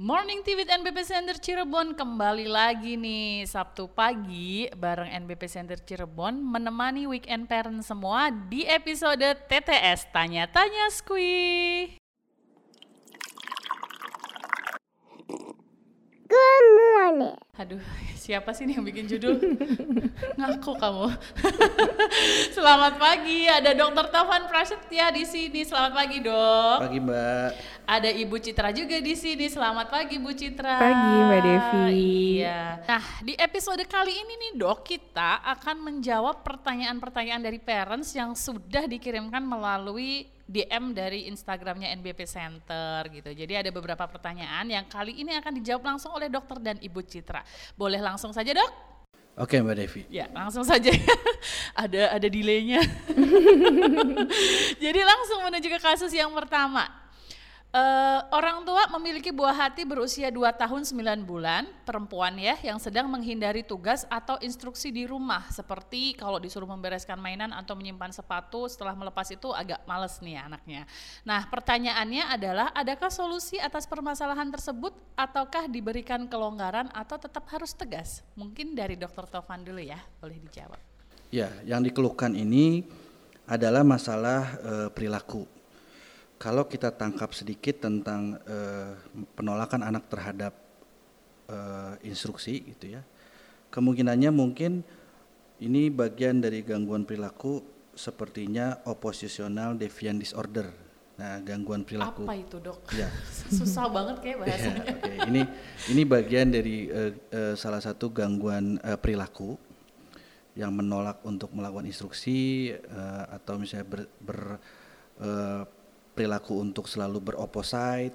Morning with NBP Center Cirebon kembali lagi nih Sabtu pagi bareng NBP Center Cirebon menemani weekend parent semua di episode TTS Tanya-Tanya Squee. Good morning. Aduh, siapa sih nih yang bikin judul? Ngaku kamu. Selamat pagi, ada Dokter Taufan Prasetya di sini. Selamat pagi, Dok. Pagi Mbak. Ada Ibu Citra juga di sini. Selamat pagi, Bu Citra. Pagi, Mbak Devi. Iya. Nah, di episode kali ini nih, Dok, kita akan menjawab pertanyaan-pertanyaan dari parents yang sudah dikirimkan melalui DM dari Instagramnya NBP Center gitu. Jadi ada beberapa pertanyaan yang kali ini akan dijawab langsung oleh dokter dan Ibu Citra. Boleh langsung saja, Dok? Oke Mbak Devi. Ya, langsung saja. ada ada delaynya. Jadi langsung menuju ke kasus yang pertama. Uh, orang tua memiliki buah hati berusia 2 tahun 9 bulan, perempuan ya, yang sedang menghindari tugas atau instruksi di rumah, seperti kalau disuruh membereskan mainan atau menyimpan sepatu setelah melepas itu agak males nih anaknya. Nah pertanyaannya adalah, adakah solusi atas permasalahan tersebut ataukah diberikan kelonggaran atau tetap harus tegas? Mungkin dari dokter Tovan dulu ya, boleh dijawab. Ya, yang dikeluhkan ini adalah masalah uh, perilaku kalau kita tangkap sedikit tentang uh, penolakan anak terhadap uh, instruksi gitu ya kemungkinannya mungkin ini bagian dari gangguan perilaku sepertinya oppositional deviant disorder. Nah gangguan perilaku. Apa itu dok? Ya. Susah banget kayak bahasanya. ya, okay. ini ini bagian dari uh, uh, salah satu gangguan uh, perilaku yang menolak untuk melakukan instruksi uh, atau misalnya ber, ber uh, perilaku untuk selalu beroposite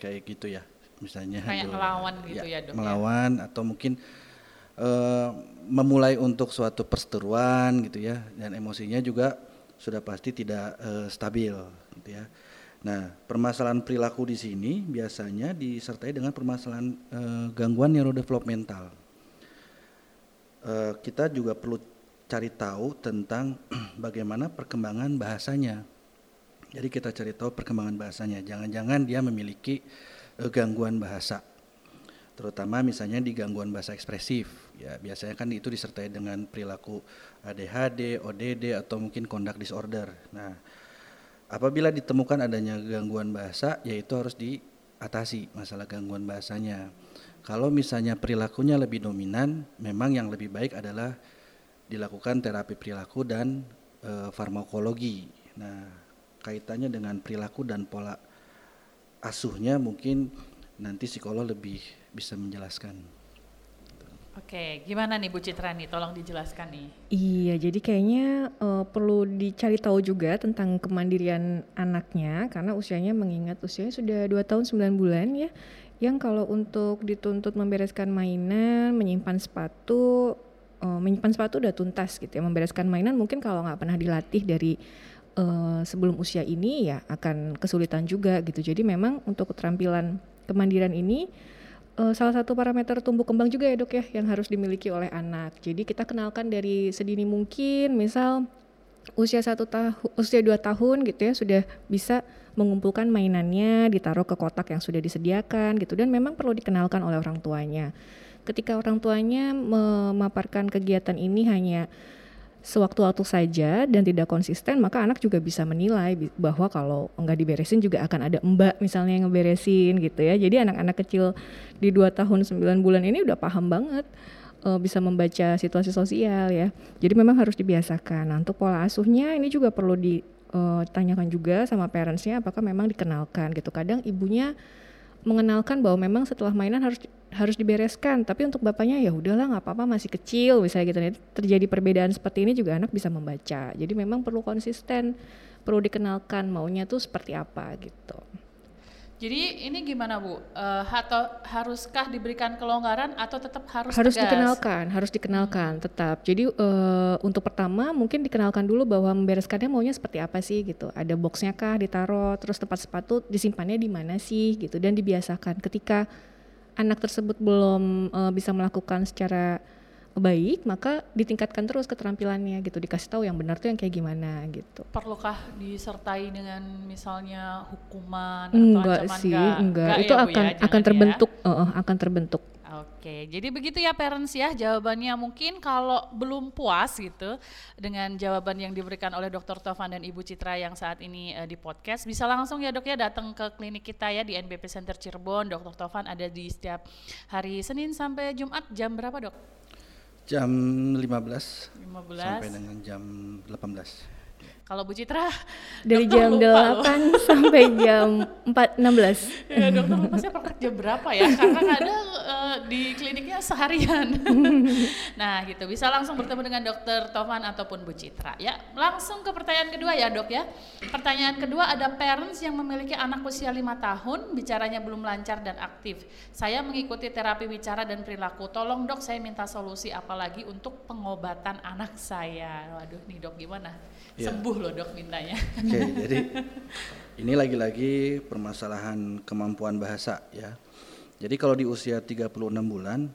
kayak gitu ya misalnya kayak melawan gitu ya, ya dok melawan ya? atau mungkin uh, memulai untuk suatu perseteruan gitu ya dan emosinya juga sudah pasti tidak uh, stabil gitu ya. Nah permasalahan perilaku di sini biasanya disertai dengan permasalahan uh, gangguan neurodevelopmental. Uh, kita juga perlu cari tahu tentang bagaimana perkembangan bahasanya jadi kita cari tahu perkembangan bahasanya. Jangan-jangan dia memiliki uh, gangguan bahasa. Terutama misalnya di gangguan bahasa ekspresif. Ya, biasanya kan itu disertai dengan perilaku ADHD, ODD atau mungkin conduct disorder. Nah, apabila ditemukan adanya gangguan bahasa, yaitu harus diatasi masalah gangguan bahasanya. Kalau misalnya perilakunya lebih dominan, memang yang lebih baik adalah dilakukan terapi perilaku dan e, farmakologi. Nah, kaitannya dengan perilaku dan pola asuhnya mungkin nanti psikolog lebih bisa menjelaskan. Oke, gimana nih Bu Citra nih? Tolong dijelaskan nih. Iya, jadi kayaknya uh, perlu dicari tahu juga tentang kemandirian anaknya karena usianya mengingat usianya sudah 2 tahun 9 bulan ya. Yang kalau untuk dituntut membereskan mainan, menyimpan sepatu, uh, menyimpan sepatu udah tuntas gitu ya. Membereskan mainan mungkin kalau nggak pernah dilatih dari uh, sebelum usia ini ya akan kesulitan juga gitu. Jadi memang untuk keterampilan kemandirian ini uh, salah satu parameter tumbuh kembang juga ya dok ya yang harus dimiliki oleh anak. Jadi kita kenalkan dari sedini mungkin, misal usia satu tahun, usia dua tahun gitu ya sudah bisa mengumpulkan mainannya, ditaruh ke kotak yang sudah disediakan gitu dan memang perlu dikenalkan oleh orang tuanya. Ketika orang tuanya memaparkan kegiatan ini hanya sewaktu-waktu saja dan tidak konsisten maka anak juga bisa menilai bahwa kalau enggak diberesin juga akan ada mbak misalnya yang ngeberesin gitu ya. Jadi anak-anak kecil di 2 tahun 9 bulan ini udah paham banget uh, bisa membaca situasi sosial ya. Jadi memang harus dibiasakan. Nah, untuk pola asuhnya ini juga perlu ditanyakan eh, juga sama parentsnya apakah memang dikenalkan gitu. Kadang ibunya mengenalkan bahwa memang setelah mainan harus harus dibereskan tapi untuk bapaknya ya udahlah nggak apa-apa masih kecil misalnya gitu terjadi perbedaan seperti ini juga anak bisa membaca jadi memang perlu konsisten perlu dikenalkan maunya tuh seperti apa gitu jadi ini gimana Bu? Uh, atau haruskah diberikan kelonggaran atau tetap harus harus tegas? dikenalkan, harus dikenalkan hmm. tetap. Jadi uh, untuk pertama mungkin dikenalkan dulu bahwa membereskannya maunya seperti apa sih gitu. Ada boxnya kah ditaruh, terus tempat sepatu disimpannya di mana sih gitu dan dibiasakan ketika anak tersebut belum uh, bisa melakukan secara baik, maka ditingkatkan terus keterampilannya gitu, dikasih tahu yang benar tuh yang kayak gimana gitu. Perlukah disertai dengan misalnya hukuman Enggak atau ancaman sih, enggak? enggak. Enggak Itu ya, Bu, akan ya? akan ya. terbentuk, heeh, akan terbentuk. Oke, jadi begitu ya parents ya jawabannya. Mungkin kalau belum puas gitu dengan jawaban yang diberikan oleh Dr. Tovan dan Ibu Citra yang saat ini eh, di podcast, bisa langsung ya dok ya datang ke klinik kita ya di NBP Center Cirebon. Dr. Tovan ada di setiap hari Senin sampai Jumat jam berapa dok? Jam 15 15. sampai dengan jam 18. Kalau Bu Citra Dari jam lupa loh. 8 sampai jam 4.16. Ya, dokter lupa saya praktek jam berapa ya? Karena kadang di kliniknya seharian. nah, gitu. Bisa langsung bertemu dengan dokter Tovan ataupun Bu Citra ya. Langsung ke pertanyaan kedua ya, Dok ya. Pertanyaan kedua ada parents yang memiliki anak usia lima tahun, bicaranya belum lancar dan aktif. Saya mengikuti terapi bicara dan perilaku. Tolong, Dok, saya minta solusi apalagi untuk pengobatan anak saya. Waduh, nih, Dok, gimana? Ya. Sembuh loh, Dok, mintanya. Oke, jadi ini lagi-lagi permasalahan kemampuan bahasa ya. Jadi kalau di usia 36 bulan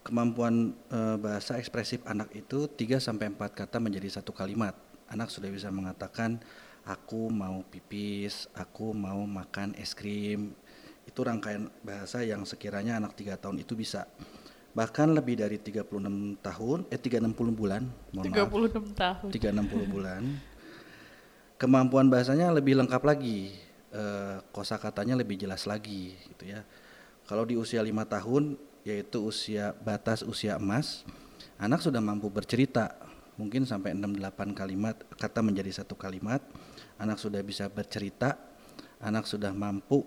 kemampuan eh, bahasa ekspresif anak itu 3 sampai 4 kata menjadi satu kalimat. Anak sudah bisa mengatakan aku mau pipis, aku mau makan es krim. Itu rangkaian bahasa yang sekiranya anak 3 tahun itu bisa. Bahkan lebih dari 36 tahun, eh 360 bulan, mohon maaf. 36 tahun. 360 bulan. Kemampuan bahasanya lebih lengkap lagi, eh, kosakatanya lebih jelas lagi, gitu ya. Kalau di usia lima tahun, yaitu usia batas usia emas, anak sudah mampu bercerita, mungkin sampai 6-8 kalimat kata menjadi satu kalimat. Anak sudah bisa bercerita, anak sudah mampu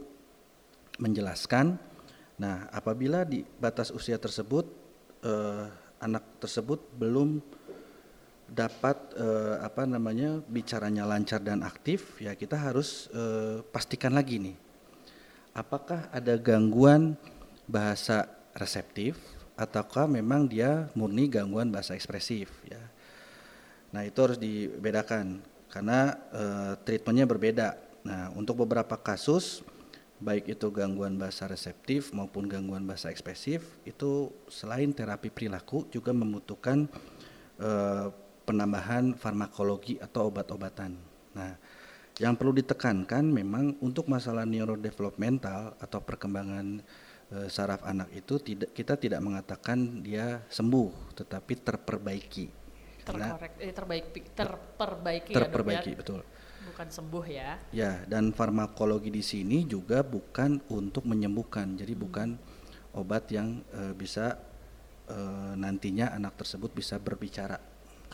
menjelaskan. Nah, apabila di batas usia tersebut eh, anak tersebut belum dapat eh, apa namanya bicaranya lancar dan aktif, ya kita harus eh, pastikan lagi nih, apakah ada gangguan bahasa reseptif ataukah memang dia murni gangguan bahasa ekspresif ya. Nah itu harus dibedakan karena eh, treatmentnya berbeda. Nah untuk beberapa kasus baik itu gangguan bahasa reseptif maupun gangguan bahasa ekspresif itu selain terapi perilaku juga membutuhkan eh, penambahan farmakologi atau obat-obatan. Nah yang perlu ditekankan memang untuk masalah neurodevelopmental atau perkembangan eh, saraf anak itu tidak kita tidak mengatakan dia sembuh tetapi terperbaiki. Terkorek eh, terbaik terperbaiki, terperbaiki ya dok betul. ya bukan sembuh ya Ya, dan farmakologi di sini juga bukan untuk menyembuhkan. Jadi bukan obat yang eh, bisa eh, nantinya anak tersebut bisa berbicara.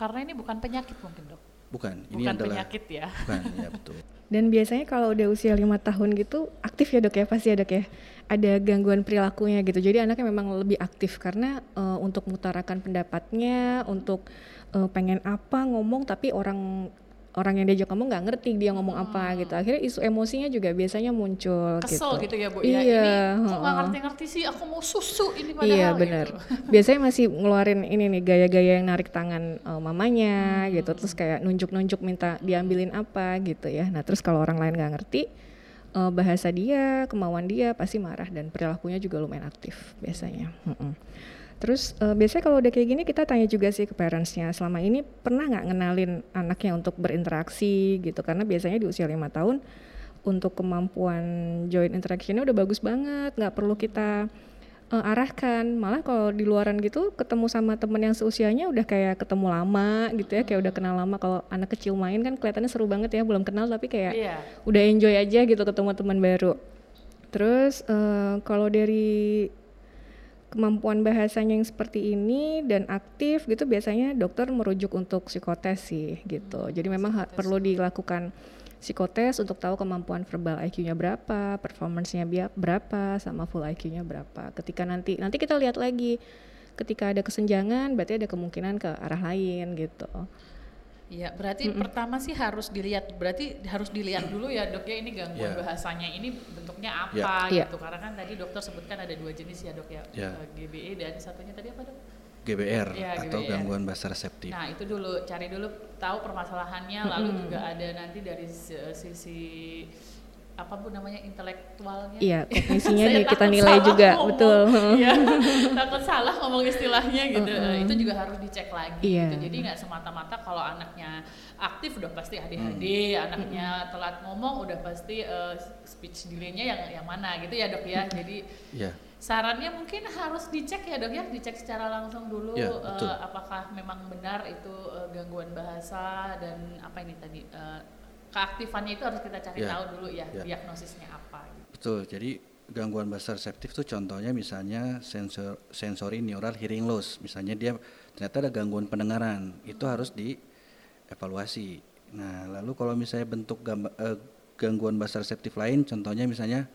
karena ini bukan penyakit mungkin dok Bukan, ini bukan adalah penyakit ya bukan, ya betul. Dan biasanya kalau udah usia lima tahun gitu aktif ya dok ya pasti ya dok ya ada gangguan perilakunya gitu. Jadi anaknya memang lebih aktif karena eh, untuk mengutarakan pendapatnya, untuk eh, pengen apa ngomong tapi orang orang yang diajak ngomong nggak ngerti dia ngomong apa gitu. Akhirnya isu emosinya juga biasanya muncul kesel gitu. gitu, ya bu Iya, ya ini kok nggak ngerti-ngerti sih aku mau susu ini padahal Iya gitu. benar. Biasanya masih ngeluarin ini nih gaya-gaya yang narik tangan eh, mamanya gitu, terus kayak nunjuk-nunjuk minta diambilin apa gitu ya. Nah terus kalau orang lain nggak ngerti eh, bahasa dia, kemauan dia pasti marah dan perilakunya juga lumayan aktif biasanya. Mm-mm. Terus eh, biasanya kalau udah kayak gini kita tanya juga sih ke parentsnya selama ini pernah nggak ngenalin anaknya untuk berinteraksi gitu karena biasanya di usia lima tahun untuk kemampuan joint interactionnya udah bagus banget nggak perlu kita eh, arahkan malah kalau di luaran gitu ketemu sama temen yang seusianya udah kayak ketemu lama gitu ya kayak udah kenal lama kalau anak kecil main kan kelihatannya seru banget ya belum kenal tapi kayak iya udah enjoy aja gitu ketemu teman baru. Terus eh, kalau dari kemampuan bahasanya yang seperti ini dan aktif gitu biasanya dokter merujuk untuk psikotes sih gitu. Jadi memang perlu dilakukan psikotes untuk tahu kemampuan verbal IQ-nya berapa, performance-nya berapa, sama full IQ-nya berapa. Ketika nanti nanti kita lihat lagi ketika ada kesenjangan berarti ada kemungkinan ke arah lain gitu. Iya, berarti pertama sih harus dilihat, berarti harus dilihat dulu ya dok ya ini gangguan Ya. bahasanya ini bentuknya apa Ya. gitu. Karena kan tadi dokter sebutkan ada dua jenis ya dok ya, Ya. Eh, GBE dan satunya tadi apa dok? GBR Ya, atau GBR. gangguan bahasa reseptif. Nah itu dulu cari dulu tahu permasalahannya, lalu juga ada nanti dari si- sisi apa bu namanya intelektualnya Iya, kognisinya kita nilai juga, ngomong. betul. Iya, takut salah ngomong istilahnya gitu. Eh, Itu juga harus dicek lagi. Iya. Gitu. Jadi nggak semata-mata kalau anaknya aktif udah pasti ADHD, Hmm. anaknya telat ngomong udah pasti eh, speech delay-nya yang yang mana gitu ya dok ya. Jadi Ya, sarannya mungkin harus dicek ya dok ya, dicek secara langsung dulu Ya, betul. apakah memang benar itu eh, gangguan bahasa dan apa ini tadi eh, keaktifannya itu harus kita cari Ya. tahu dulu ya, Ya. diagnosisnya apa. Gitu. betul. Jadi gangguan bahasa reseptif tuh contohnya misalnya sensor sensory neural hearing loss. Misalnya dia ternyata ada gangguan pendengaran, itu harus dievaluasi. Nah, lalu kalau misalnya bentuk gangguan bahasa reseptif lain, contohnya misalnya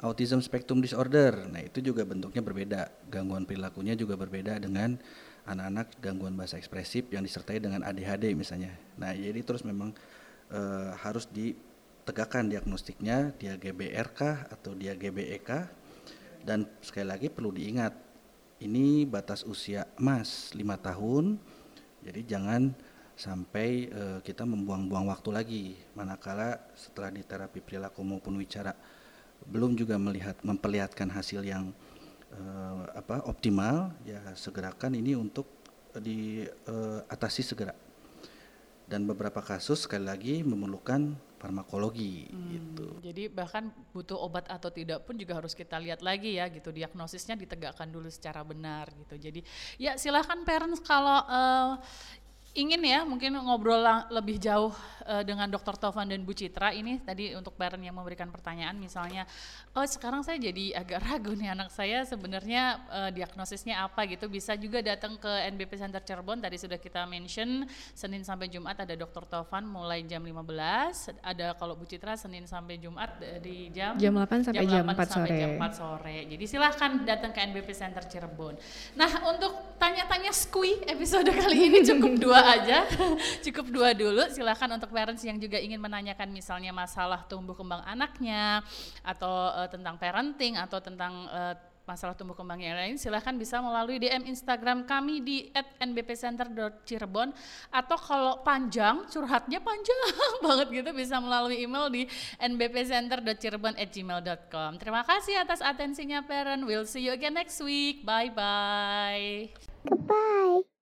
autism spectrum disorder. Nah, itu juga bentuknya berbeda. Gangguan perilakunya juga berbeda dengan anak-anak gangguan bahasa ekspresif yang disertai dengan ADHD misalnya. Nah, jadi terus memang eh, harus ditegakkan diagnostiknya, dia GBR kah atau dia GBE kah? Dan sekali lagi perlu diingat, ini batas usia emas 5 tahun. Jadi jangan sampai eh, kita membuang-buang waktu lagi manakala setelah di terapi perilaku maupun wicara belum juga melihat memperlihatkan hasil yang eh, apa optimal ya segerakan ini untuk diatasi segera. Dan beberapa kasus sekali lagi memerlukan farmakologi gitu. Jadi bahkan butuh obat atau tidak pun juga harus kita lihat lagi ya gitu. Diagnosisnya ditegakkan dulu secara benar gitu. Jadi ya silahkan parents kalau eh, ingin ya mungkin ngobrol lebih jauh eh, dengan Dr. Tovan dan Bu Citra ini tadi untuk parent yang memberikan pertanyaan misalnya oh sekarang saya jadi agak ragu nih anak saya sebenarnya eh, diagnosisnya apa gitu bisa juga datang ke NBP Center Cirebon tadi sudah kita mention Senin sampai Jumat ada Dr. Tovan mulai jam 15 ada kalau Bu Citra Senin sampai Jumat dari jam Jam 8 sampai jam 4 sampai sore. jam 4 sore. Jadi silahkan datang ke NBP Center Cirebon. Nah untuk tanya-tanya skui episode kali ini cukup dua aja, cukup dua dulu. Silahkan untuk parents yang juga ingin menanyakan misalnya masalah tumbuh kembang anaknya atau eh, tentang parenting atau tentang eh, masalah tumbuh kembang yang lain silahkan bisa melalui DM Instagram kami di @nbpcenter.cirebon atau kalau panjang curhatnya panjang banget gitu bisa melalui email di nbpcenter.cirebon@gmail.com. Terima kasih atas atensinya parent. We'll see you again next week. Bye bye. Goodbye.